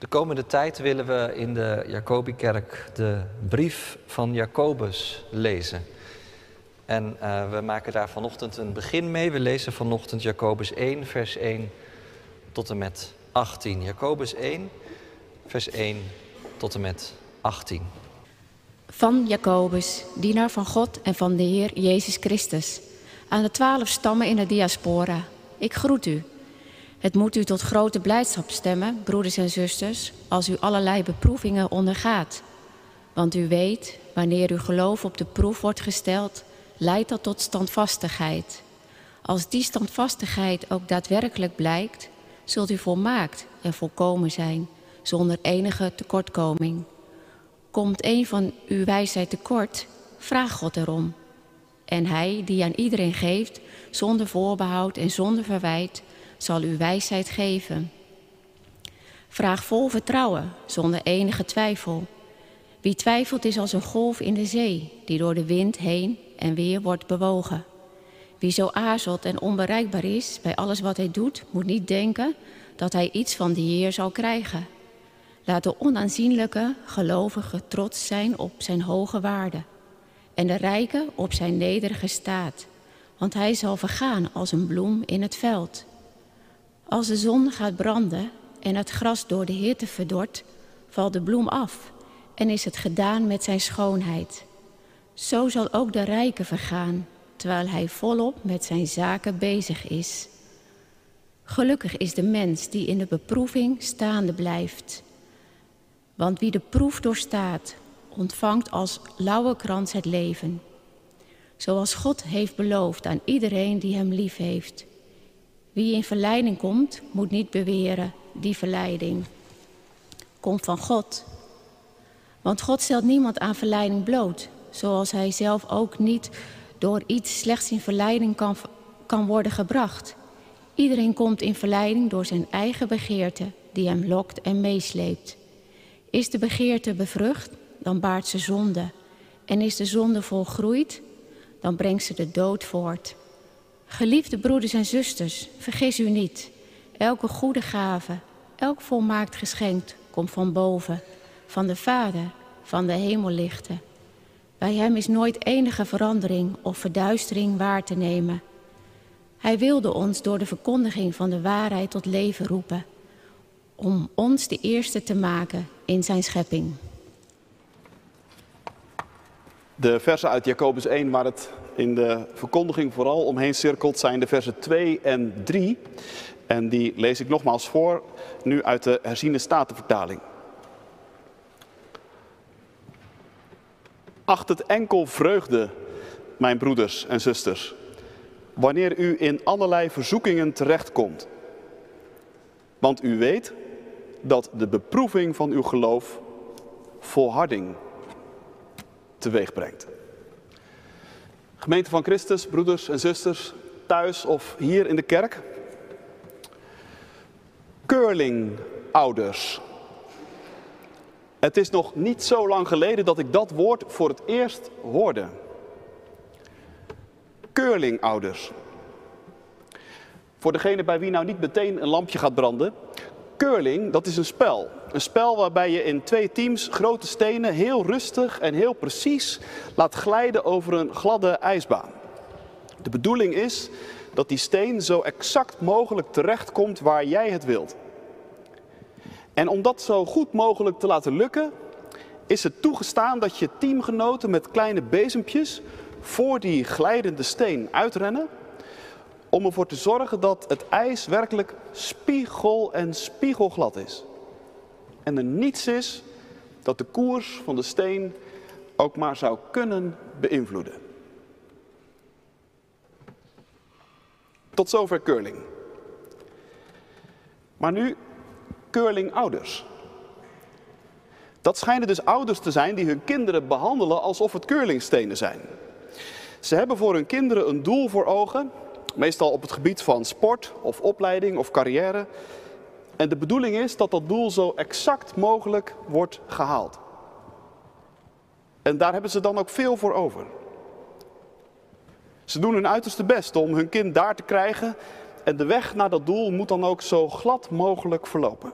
De komende tijd willen we in de Jacobikerk de brief van Jacobus lezen. En uh, we maken daar vanochtend een begin mee. We lezen vanochtend Jacobus 1, vers 1 tot en met 18. Jacobus 1, vers 1 tot en met 18. Van Jacobus, dienaar van God en van de Heer Jezus Christus, aan de twaalf stammen in de diaspora. Ik groet u. Het moet u tot grote blijdschap stemmen, broeders en zusters, als u allerlei beproevingen ondergaat. Want u weet, wanneer uw geloof op de proef wordt gesteld, leidt dat tot standvastigheid. Als die standvastigheid ook daadwerkelijk blijkt, zult u volmaakt en volkomen zijn, zonder enige tekortkoming. Komt een van uw wijsheid tekort, vraag God erom. En hij, die aan iedereen geeft, zonder voorbehoud en zonder verwijt, zal u wijsheid geven. Vraag vol vertrouwen, zonder enige twijfel. Wie twijfelt is als een golf in de zee, die door de wind heen en weer wordt bewogen. Wie zo aarzelt en onbereikbaar is bij alles wat hij doet, moet niet denken dat hij iets van de Heer zal krijgen. Laat de onaanzienlijke gelovige trots zijn op zijn hoge waarde en de rijke op zijn nederige staat, want hij zal vergaan als een bloem in het veld. Als de zon gaat branden en het gras door de hitte verdort, valt de bloem af en is het gedaan met zijn schoonheid. Zo zal ook de rijke vergaan, terwijl hij volop met zijn zaken bezig is. Gelukkig is de mens die in de beproeving staande blijft. Want wie de proef doorstaat, ontvangt als lauwe krans het leven. Zoals God heeft beloofd aan iedereen die hem lief heeft. Wie in verleiding komt, moet niet beweren, die verleiding komt van God. Want God stelt niemand aan verleiding bloot, zoals hij zelf ook niet door iets slechts in verleiding kan, kan worden gebracht. Iedereen komt in verleiding door zijn eigen begeerte, die hem lokt en meesleept. Is de begeerte bevrucht, dan baart ze zonde. En is de zonde volgroeid, dan brengt ze de dood voort. Geliefde broeders en zusters, vergis u niet. Elke goede gave, elk volmaakt geschenk komt van boven, van de Vader, van de hemellichten. Bij hem is nooit enige verandering of verduistering waar te nemen. Hij wilde ons door de verkondiging van de waarheid tot leven roepen, om ons de eerste te maken in zijn schepping. De versen uit Jacobus 1 waar het in de verkondiging vooral omheen cirkelt zijn de versen 2 en 3. En die lees ik nogmaals voor, nu uit de herziene statenvertaling. Acht het enkel vreugde, mijn broeders en zusters, wanneer u in allerlei verzoekingen terechtkomt. Want u weet dat de beproeving van uw geloof volharding teweeg brengt. Gemeente van Christus, broeders en zusters, thuis of hier in de kerk. Curlingouders. Het is nog niet zo lang geleden dat ik dat woord voor het eerst hoorde. Curlingouders. Voor degene bij wie nou niet meteen een lampje gaat branden. Curling, dat is een spel. Een spel waarbij je in twee teams grote stenen heel rustig en heel precies laat glijden over een gladde ijsbaan. De bedoeling is dat die steen zo exact mogelijk terechtkomt waar jij het wilt. En om dat zo goed mogelijk te laten lukken, is het toegestaan dat je teamgenoten met kleine bezempjes voor die glijdende steen uitrennen. Om ervoor te zorgen dat het ijs werkelijk spiegel en spiegelglad is. En er niets is dat de koers van de steen ook maar zou kunnen beïnvloeden. Tot zover curling. Maar nu curlingouders. Dat schijnen dus ouders te zijn die hun kinderen behandelen alsof het curlingstenen zijn. Ze hebben voor hun kinderen een doel voor ogen, meestal op het gebied van sport of opleiding of carrière. En de bedoeling is dat dat doel zo exact mogelijk wordt gehaald. En daar hebben ze dan ook veel voor over. Ze doen hun uiterste best om hun kind daar te krijgen en de weg naar dat doel moet dan ook zo glad mogelijk verlopen.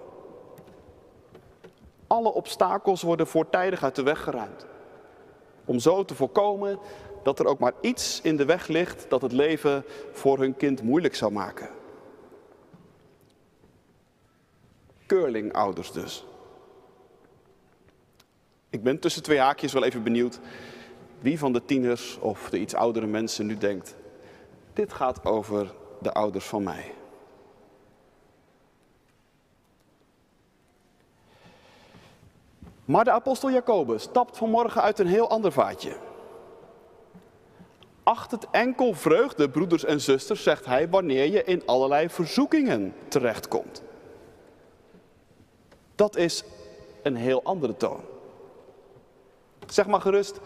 Alle obstakels worden voortijdig uit de weg geruimd. Om zo te voorkomen dat er ook maar iets in de weg ligt dat het leven voor hun kind moeilijk zou maken. Curlingouders dus. Ik ben tussen twee haakjes wel even benieuwd wie van de tieners of de iets oudere mensen nu denkt, dit gaat over de ouders van mij. Maar de apostel Jacobus stapt vanmorgen uit een heel ander vaatje. Acht het enkel vreugde, broeders en zusters, zegt hij, wanneer je in allerlei verzoekingen terechtkomt. Dat is een heel andere toon. Zeg maar gerust,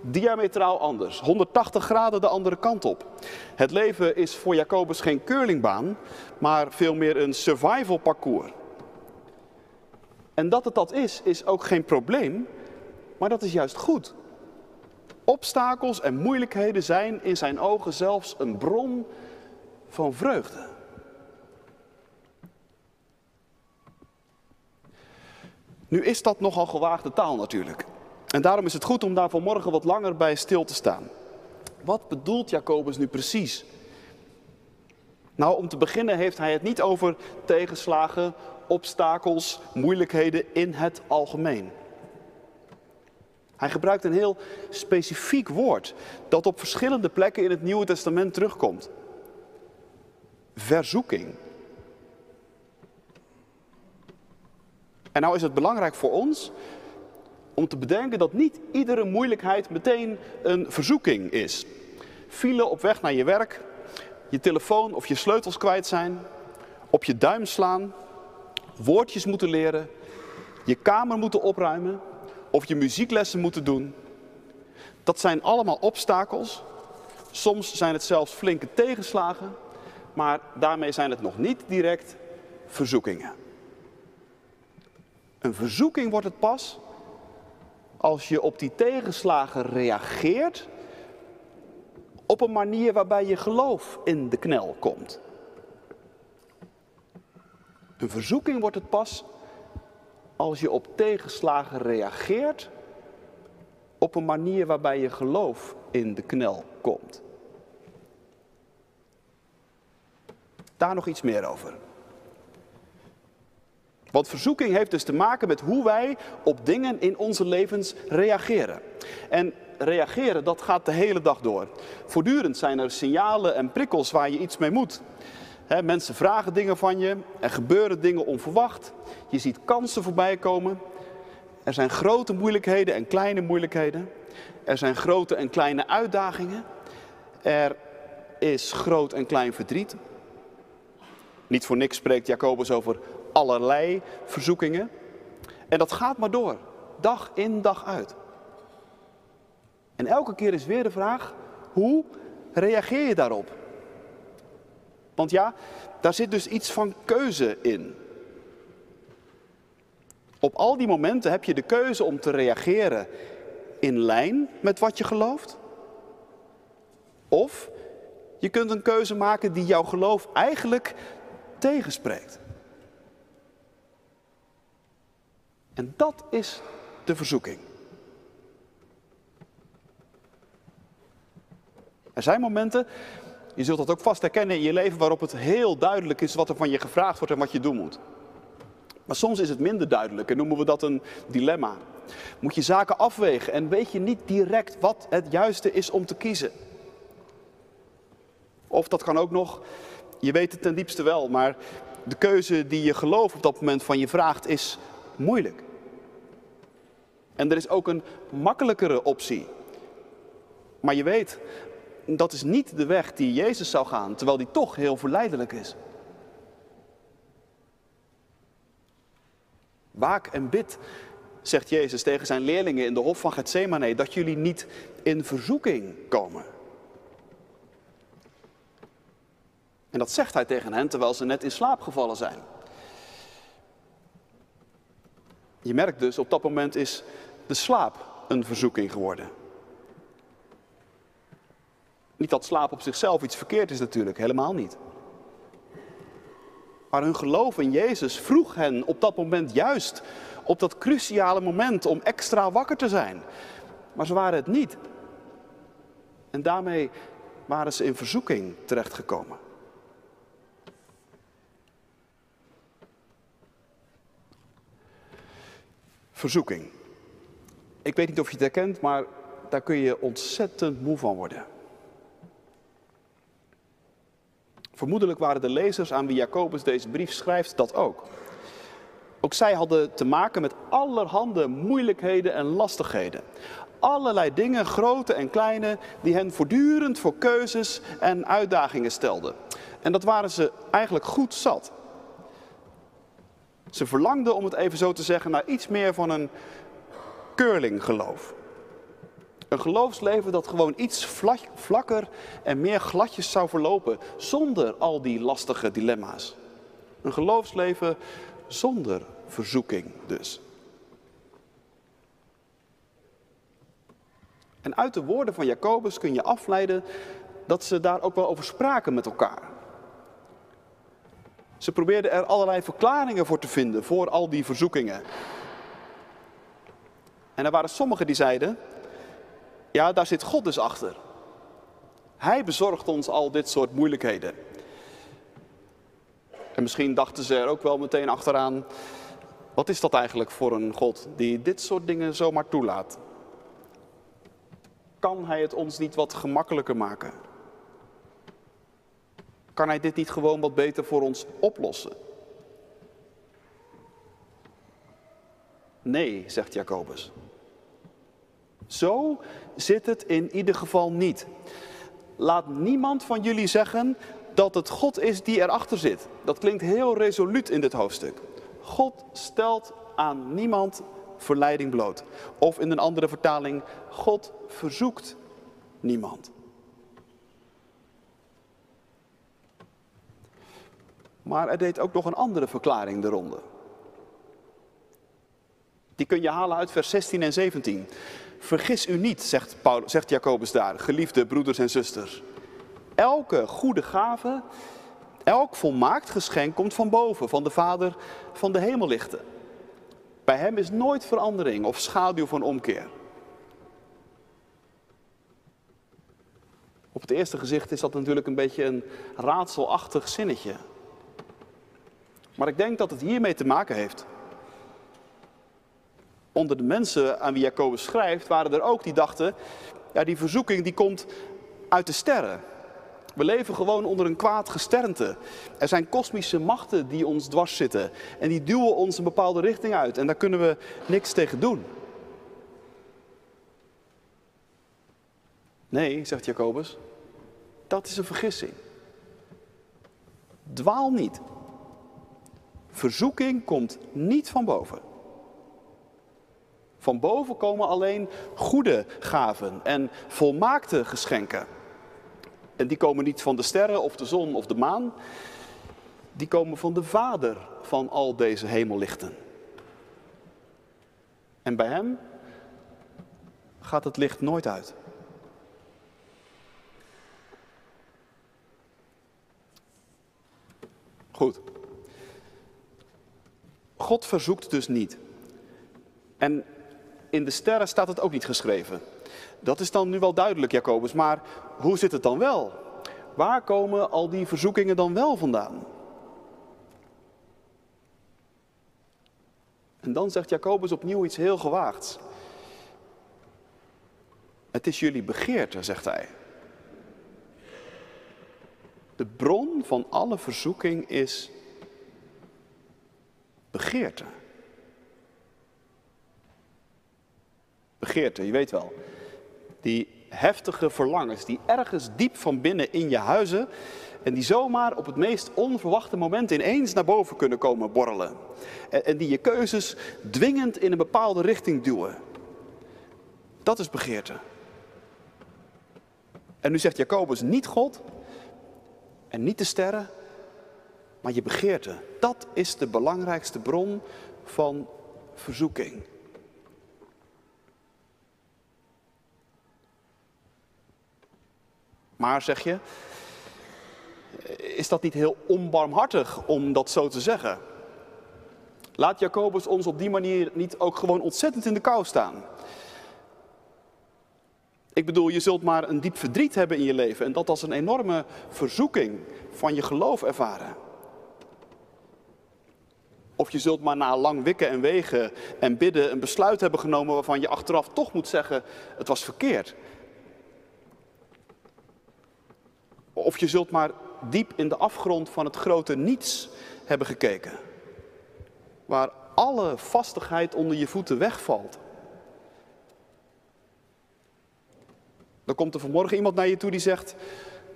diametraal anders. 180 graden de andere kant op. Het leven is voor Jacobus geen curlingbaan, maar veel meer een survival parcours. En dat het dat is, is ook geen probleem, maar dat is juist goed. Obstakels en moeilijkheden zijn in zijn ogen zelfs een bron van vreugde. Nu is dat nogal gewaagde taal natuurlijk. En daarom is het goed om daar vanmorgen wat langer bij stil te staan. Wat bedoelt Jacobus nu precies? Nou, om te beginnen heeft hij het niet over tegenslagen, obstakels, moeilijkheden in het algemeen. Hij gebruikt een heel specifiek woord dat op verschillende plekken in het Nieuwe Testament terugkomt. Verzoeking. En nou is het belangrijk voor ons om te bedenken dat niet iedere moeilijkheid meteen een verzoeking is. File op weg naar je werk, je telefoon of je sleutels kwijt zijn, op je duim slaan, woordjes moeten leren, je kamer moeten opruimen of je muzieklessen moeten doen. Dat zijn allemaal obstakels. Soms zijn het zelfs flinke tegenslagen, maar daarmee zijn het nog niet direct verzoekingen. Een verzoeking wordt het pas als je op die tegenslagen reageert op een manier waarbij je geloof in de knel komt. Een verzoeking wordt het pas als je op tegenslagen reageert op een manier waarbij je geloof in de knel komt. Daar nog iets meer over. Want verzoeking heeft dus te maken met hoe wij op dingen in onze levens reageren. En reageren, dat gaat de hele dag door. Voortdurend zijn er signalen en prikkels waar je iets mee moet. Mensen vragen dingen van je, er gebeuren dingen onverwacht. Je ziet kansen voorbij komen. Er zijn grote moeilijkheden en kleine moeilijkheden. Er zijn grote en kleine uitdagingen. Er is groot en klein verdriet. Niet voor niks spreekt Jacobus over allerlei verzoekingen. En dat gaat maar door, dag in, dag uit. En elke keer is weer de vraag, hoe reageer je daarop? Want ja, daar zit dus iets van keuze in. Op al die momenten heb je de keuze om te reageren in lijn met wat je gelooft. Of je kunt een keuze maken die jouw geloof eigenlijk tegenspreekt. En dat is de verzoeking. Er zijn momenten, je zult dat ook vast herkennen in je leven, waarop het heel duidelijk is wat er van je gevraagd wordt en wat je doen moet. Maar soms is het minder duidelijk en noemen we dat een dilemma. Moet je zaken afwegen en weet je niet direct wat het juiste is om te kiezen. Of dat kan ook nog, je weet het ten diepste wel, maar de keuze die je geloof op dat moment van je vraagt is moeilijk. En er is ook een makkelijkere optie. Maar je weet, dat is niet de weg die Jezus zou gaan, terwijl die toch heel verleidelijk is. Waak en bid, zegt Jezus tegen zijn leerlingen in de hof van Gethsemane, dat jullie niet in verzoeking komen. En dat zegt hij tegen hen terwijl ze net in slaap gevallen zijn. Je merkt dus, op dat moment is de slaap een verzoeking geworden. Niet dat slaap op zichzelf iets verkeerd is natuurlijk, helemaal niet. Maar hun geloof in Jezus vroeg hen op dat moment juist, op dat cruciale moment, om extra wakker te zijn. Maar ze waren het niet. En daarmee waren ze in verzoeking terechtgekomen. Verzoeking. Ik weet niet of je het herkent, maar daar kun je ontzettend moe van worden. Vermoedelijk waren de lezers aan wie Jacobus deze brief schrijft dat ook. Ook zij hadden te maken met allerhande moeilijkheden en lastigheden. Allerlei dingen, grote en kleine, die hen voortdurend voor keuzes en uitdagingen stelden. En dat waren ze eigenlijk goed zat. Ze verlangden, om het even zo te zeggen, naar iets meer van een curlinggeloof. Een geloofsleven dat gewoon iets vlakker en meer gladjes zou verlopen, zonder al die lastige dilemma's. Een geloofsleven zonder verzoeking dus. En uit de woorden van Jacobus kun je afleiden dat ze daar ook wel over spraken met elkaar. Ze probeerden er allerlei verklaringen voor te vinden voor al die verzoekingen. En er waren sommigen die zeiden, ja, daar zit God dus achter. Hij bezorgt ons al dit soort moeilijkheden. En misschien dachten ze er ook wel meteen achteraan, wat is dat eigenlijk voor een God die dit soort dingen zomaar toelaat? Kan hij het ons niet wat gemakkelijker maken? Kan hij dit niet gewoon wat beter voor ons oplossen? Nee, zegt Jacobus. Zo zit het in ieder geval niet. Laat niemand van jullie zeggen dat het God is die erachter zit. Dat klinkt heel resoluut in dit hoofdstuk. God stelt aan niemand verleiding bloot. Of in een andere vertaling, God verzoekt niemand. Maar er deed ook nog een andere verklaring de ronde. Die kun je halen uit vers 16 en 17. Vergis u niet, zegt, zegt Jacobus daar, geliefde broeders en zusters. Elke goede gave, elk volmaakt geschenk komt van boven, van de Vader van de hemellichten. Bij hem is nooit verandering of schaduw van omkeer. Op het eerste gezicht is dat natuurlijk een beetje een raadselachtig zinnetje. Maar ik denk dat het hiermee te maken heeft onder de mensen aan wie Jacobus schrijft, waren er ook die dachten, ja, die verzoeking die komt uit de sterren. We leven gewoon onder een kwaad gesternte. Er zijn kosmische machten die ons dwars zitten en die duwen ons een bepaalde richting uit en daar kunnen we niks tegen doen. Nee, zegt Jacobus, dat is een vergissing. Dwaal niet. Verzoeking komt niet van boven. Van boven komen alleen goede gaven en volmaakte geschenken. En die komen niet van de sterren of de zon of de maan. Die komen van de Vader van al deze hemellichten. En bij Hem gaat het licht nooit uit. Goed. God verzoekt dus niet. En in de sterren staat het ook niet geschreven. Dat is dan nu wel duidelijk, Jacobus. Maar hoe zit het dan wel? Waar komen al die verzoekingen dan wel vandaan? En dan zegt Jacobus opnieuw iets heel gewaagds. Het is jullie begeerte, zegt hij. De bron van alle verzoeking is begeerte. Begeerte, je weet wel. Die heftige verlangens die ergens diep van binnen in je huizen en die zomaar op het meest onverwachte moment ineens naar boven kunnen komen borrelen. En, en die je keuzes dwingend in een bepaalde richting duwen. Dat is begeerte. En nu zegt Jacobus niet God en niet de sterren, maar je begeerte. Dat is de belangrijkste bron van verzoeking. Maar zeg je, is dat niet heel onbarmhartig om dat zo te zeggen? Laat Jacobus ons op die manier niet ook gewoon ontzettend in de kou staan. Ik bedoel, je zult maar een diep verdriet hebben in je leven en dat als een enorme verzoeking van je geloof ervaren. Of je zult maar na lang wikken en wegen en bidden een besluit hebben genomen waarvan je achteraf toch moet zeggen, het was verkeerd. Of je zult maar diep in de afgrond van het grote niets hebben gekeken. Waar alle vastigheid onder je voeten wegvalt. Dan komt er vanmorgen iemand naar je toe die zegt,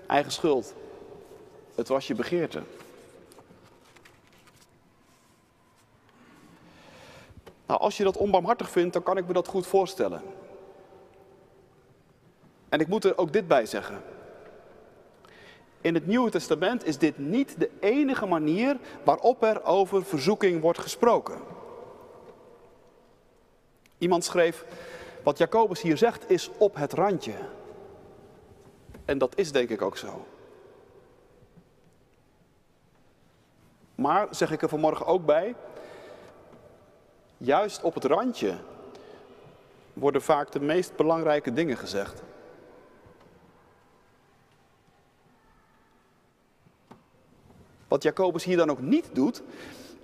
eigen schuld. Het was je begeerte. Nou, als je dat onbarmhartig vindt, dan kan ik me dat goed voorstellen. En ik moet er ook dit bij zeggen. In het Nieuwe Testament is dit niet de enige manier waarop er over verzoeking wordt gesproken. Iemand schreef, wat Jacobus hier zegt is op het randje. En dat is denk ik ook zo. Maar, zeg ik er vanmorgen ook bij, juist op het randje worden vaak de meest belangrijke dingen gezegd. Wat Jacobus hier dan ook niet doet,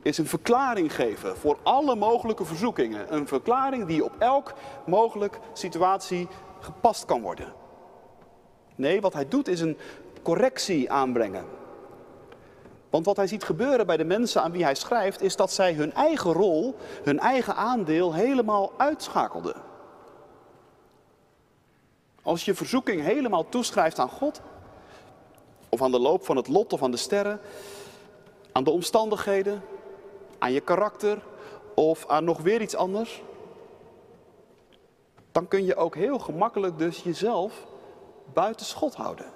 is een verklaring geven voor alle mogelijke verzoekingen. Een verklaring die op elk mogelijk situatie gepast kan worden. Nee, wat hij doet is een correctie aanbrengen. Want wat hij ziet gebeuren bij de mensen aan wie hij schrijft, is dat zij hun eigen rol, hun eigen aandeel helemaal uitschakelden. Als je verzoeking helemaal toeschrijft aan God, of aan de loop van het lot of aan de sterren, aan de omstandigheden, aan je karakter of aan nog weer iets anders, dan kun je ook heel gemakkelijk dus jezelf buiten schot houden.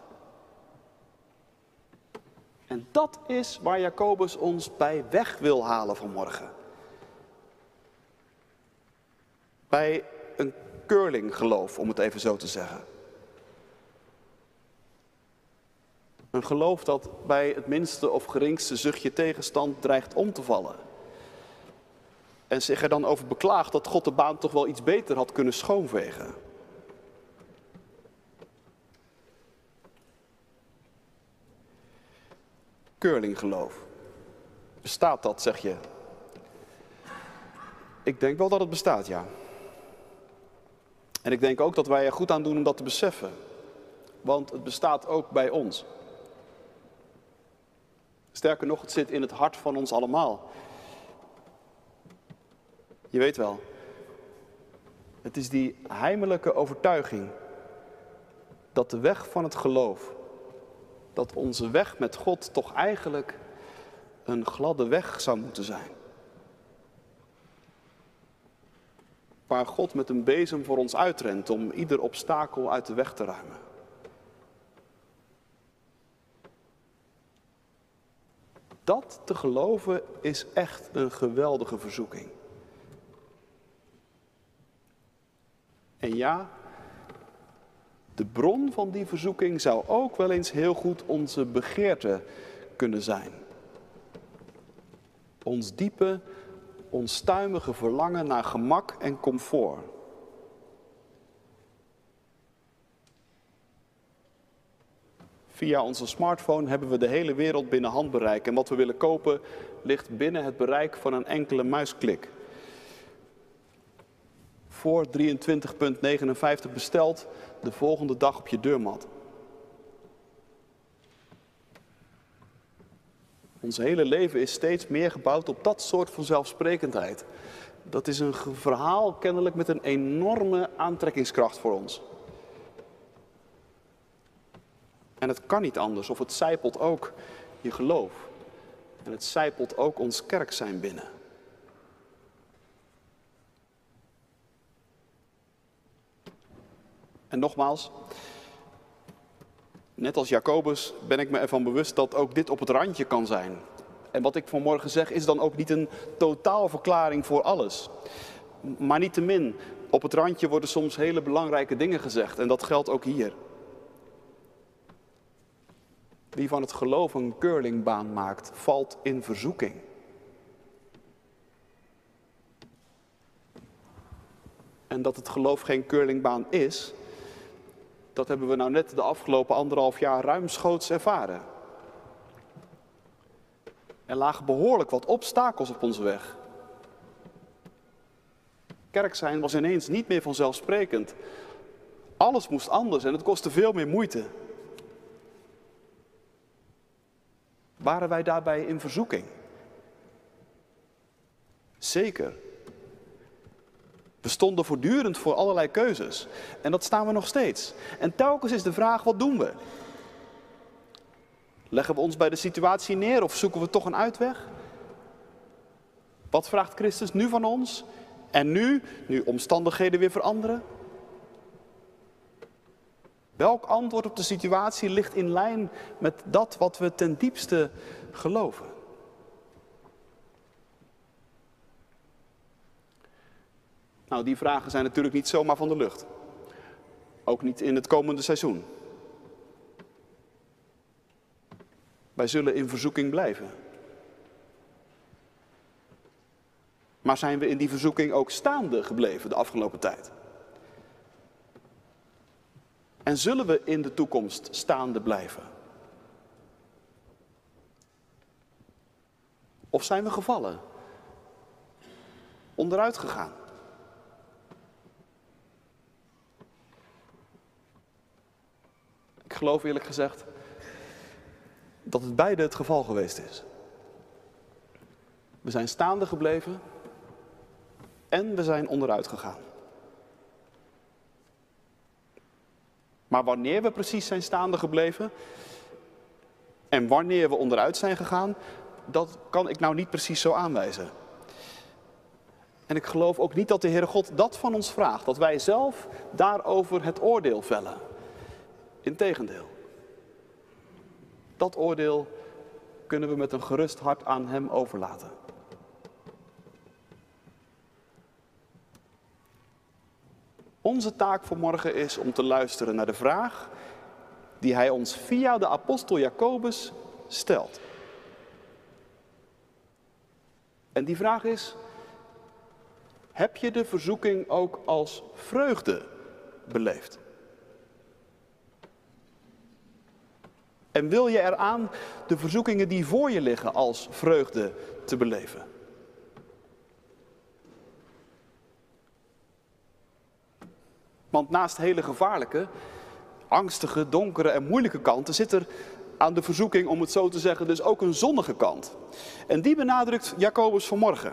En dat is waar Jacobus ons bij weg wil halen vanmorgen. Bij een curlinggeloof, om het even zo te zeggen. Een geloof dat bij het minste of geringste zuchtje tegenstand dreigt om te vallen. En zich er dan over beklaagt dat God de baan toch wel iets beter had kunnen schoonvegen. Curlinggeloof. Bestaat dat, zeg je? Ik denk wel dat het bestaat, ja. En ik denk ook dat wij er goed aan doen om dat te beseffen. Want het bestaat ook bij ons. Sterker nog, het zit in het hart van ons allemaal. Je weet wel, het is die heimelijke overtuiging dat de weg van het geloof, dat onze weg met God toch eigenlijk een gladde weg zou moeten zijn. Waar God met een bezem voor ons uitrent om ieder obstakel uit de weg te ruimen. Dat te geloven is echt een geweldige verzoeking. En ja, de bron van die verzoeking zou ook wel eens heel goed onze begeerte kunnen zijn. Ons diepe, onstuimige verlangen naar gemak en comfort. Via onze smartphone hebben we de hele wereld binnen handbereik. En wat we willen kopen ligt binnen het bereik van een enkele muisklik. Voor 23,59 besteld, de volgende dag op je deurmat. Ons hele leven is steeds meer gebouwd op dat soort van zelfsprekendheid. Dat is een verhaal kennelijk met een enorme aantrekkingskracht voor ons. En het kan niet anders, of het zijpelt ook je geloof. En het zijpelt ook ons kerk zijn binnen. En nogmaals, net als Jacobus ben ik me ervan bewust dat ook dit op het randje kan zijn. En wat ik vanmorgen zeg is dan ook niet een totaalverklaring voor alles. Maar niettemin, op het randje worden soms hele belangrijke dingen gezegd. En dat geldt ook hier. Wie van het geloof een curlingbaan maakt, valt in verzoeking. En dat het geloof geen curlingbaan is, dat hebben we nou net de afgelopen anderhalf jaar ruimschoots ervaren. Er lagen behoorlijk wat obstakels op onze weg. Kerk zijn was ineens niet meer vanzelfsprekend. Alles moest anders en het kostte veel meer moeite. Waren wij daarbij in verzoeking? Zeker. We stonden voortdurend voor allerlei keuzes. En dat staan we nog steeds. En telkens is de vraag, wat doen we? Leggen we ons bij de situatie neer of zoeken we toch een uitweg? Wat vraagt Christus nu van ons? En nu, nu omstandigheden weer veranderen? Welk antwoord op de situatie ligt in lijn met dat wat we ten diepste geloven? Nou, die vragen zijn natuurlijk niet zomaar van de lucht. Ook niet in het komende seizoen. Wij zullen in verzoeking blijven. Maar zijn we in die verzoeking ook staande gebleven de afgelopen tijd? En zullen we in de toekomst staande blijven? Of zijn we gevallen? Onderuit gegaan? Ik geloof eerlijk gezegd dat het beide het geval geweest is. We zijn staande gebleven en we zijn onderuit gegaan. Maar wanneer we precies zijn staande gebleven en wanneer we onderuit zijn gegaan, dat kan ik nou niet precies zo aanwijzen. En ik geloof ook niet dat de Heere God dat van ons vraagt, dat wij zelf daarover het oordeel vellen. Integendeel. Dat oordeel kunnen we met een gerust hart aan Hem overlaten. Onze taak voor morgen is om te luisteren naar de vraag die Hij ons via de apostel Jacobus stelt. En die vraag is, heb je de verzoeking ook als vreugde beleefd? En wil je eraan de verzoekingen die voor je liggen als vreugde te beleven? Want naast hele gevaarlijke, angstige, donkere en moeilijke kanten zit er aan de verzoeking, om het zo te zeggen, dus ook een zonnige kant. En die benadrukt Jacobus vanmorgen.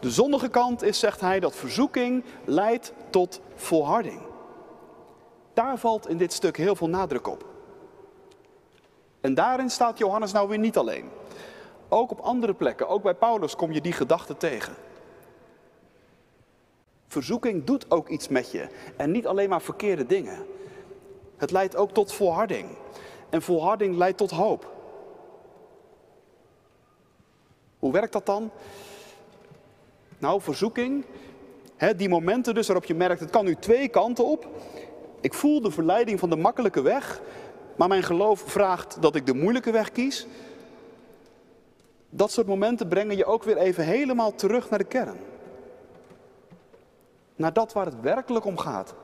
De zonnige kant is, zegt hij, dat verzoeking leidt tot volharding. Daar valt in dit stuk heel veel nadruk op. En daarin staat Johannes nou weer niet alleen. Ook op andere plekken, ook bij Paulus kom je die gedachte tegen. Verzoeking doet ook iets met je en niet alleen maar verkeerde dingen. Het leidt ook tot volharding. En volharding leidt tot hoop. Hoe werkt dat dan? Nou, verzoeking, hè, die momenten dus waarop je merkt, het kan nu twee kanten op. Ik voel de verleiding van de makkelijke weg, maar mijn geloof vraagt dat ik de moeilijke weg kies. Dat soort momenten brengen je ook weer even helemaal terug naar de kern. Naar dat waar het werkelijk om gaat.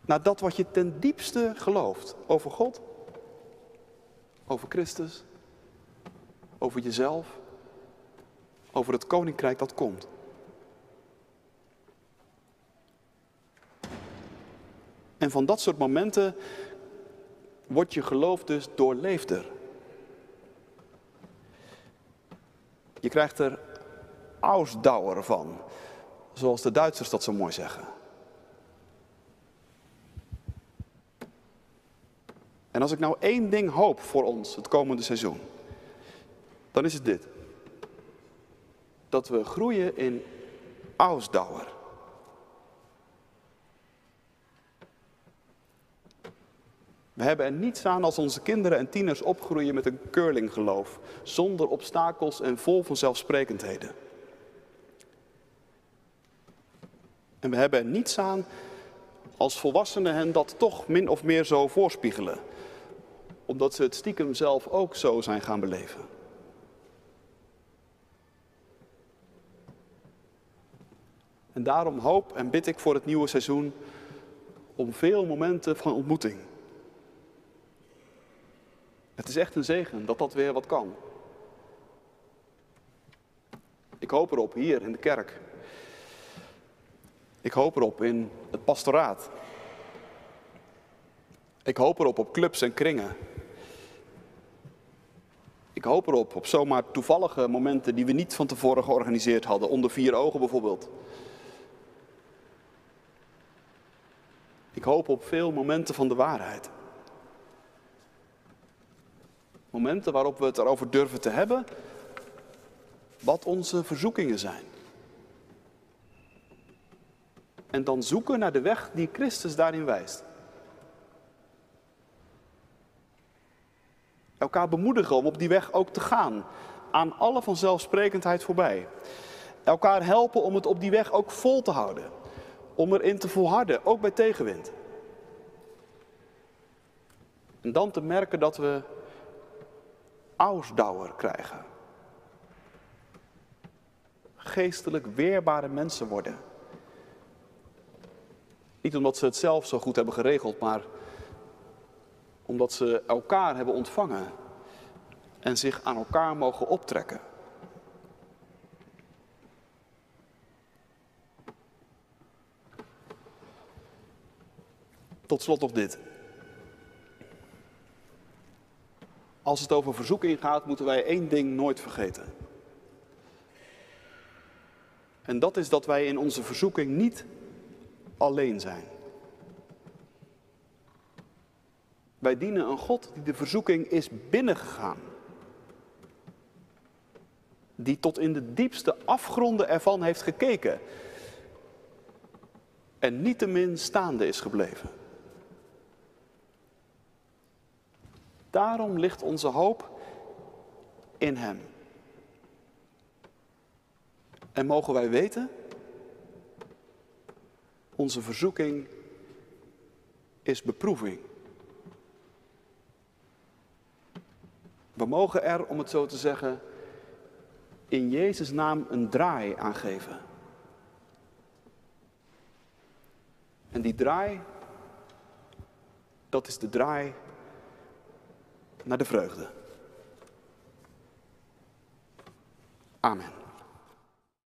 Naar dat wat je ten diepste gelooft over God, over Christus, over jezelf, over het koninkrijk dat komt. En van dat soort momenten wordt je geloof dus doorleefder. Je krijgt er Ausdauer van, zoals de Duitsers dat zo mooi zeggen. En als ik nou één ding hoop voor ons het komende seizoen, dan is het dit. Dat we groeien in Ausdauer. We hebben er niets aan als onze kinderen en tieners opgroeien met een curlinggeloof, zonder obstakels en vol van zelfsprekendheden. En we hebben er niets aan als volwassenen hen dat toch min of meer zo voorspiegelen. omdat ze het stiekem zelf ook zo zijn gaan beleven. En daarom hoop en bid ik voor het nieuwe seizoen om veel momenten van ontmoeting. Het is echt een zegen dat dat weer wat kan. Ik hoop erop hier in de kerk. Ik hoop erop in het pastoraat. Ik hoop erop op clubs en kringen. Ik hoop erop op zomaar toevallige momenten die we niet van tevoren georganiseerd hadden, onder vier ogen bijvoorbeeld. Ik hoop op veel momenten van de waarheid. Momenten waarop we het erover durven te hebben wat onze verzoekingen zijn. En dan zoeken naar de weg die Christus daarin wijst. Elkaar bemoedigen om op die weg ook te gaan, aan alle vanzelfsprekendheid voorbij. Elkaar helpen om het op die weg ook vol te houden, om erin te volharden, ook bij tegenwind. En dan te merken dat we ausdauer krijgen. Geestelijk weerbare mensen worden. Niet omdat ze het zelf zo goed hebben geregeld, maar omdat ze elkaar hebben ontvangen en zich aan elkaar mogen optrekken. Tot slot nog dit. Als het over verzoeking gaat, moeten wij één ding nooit vergeten. En dat is dat wij in onze verzoeking niet alleen zijn. Wij dienen een God die de verzoeking is binnengegaan. Die tot in de diepste afgronden ervan heeft gekeken. En niettemin staande is gebleven. Daarom ligt onze hoop in Hem. En mogen wij weten, onze verzoeking is beproeving. We mogen er, om het zo te zeggen, in Jezus' naam een draai aan geven. En die draai, dat is de draai naar de vreugde. Amen.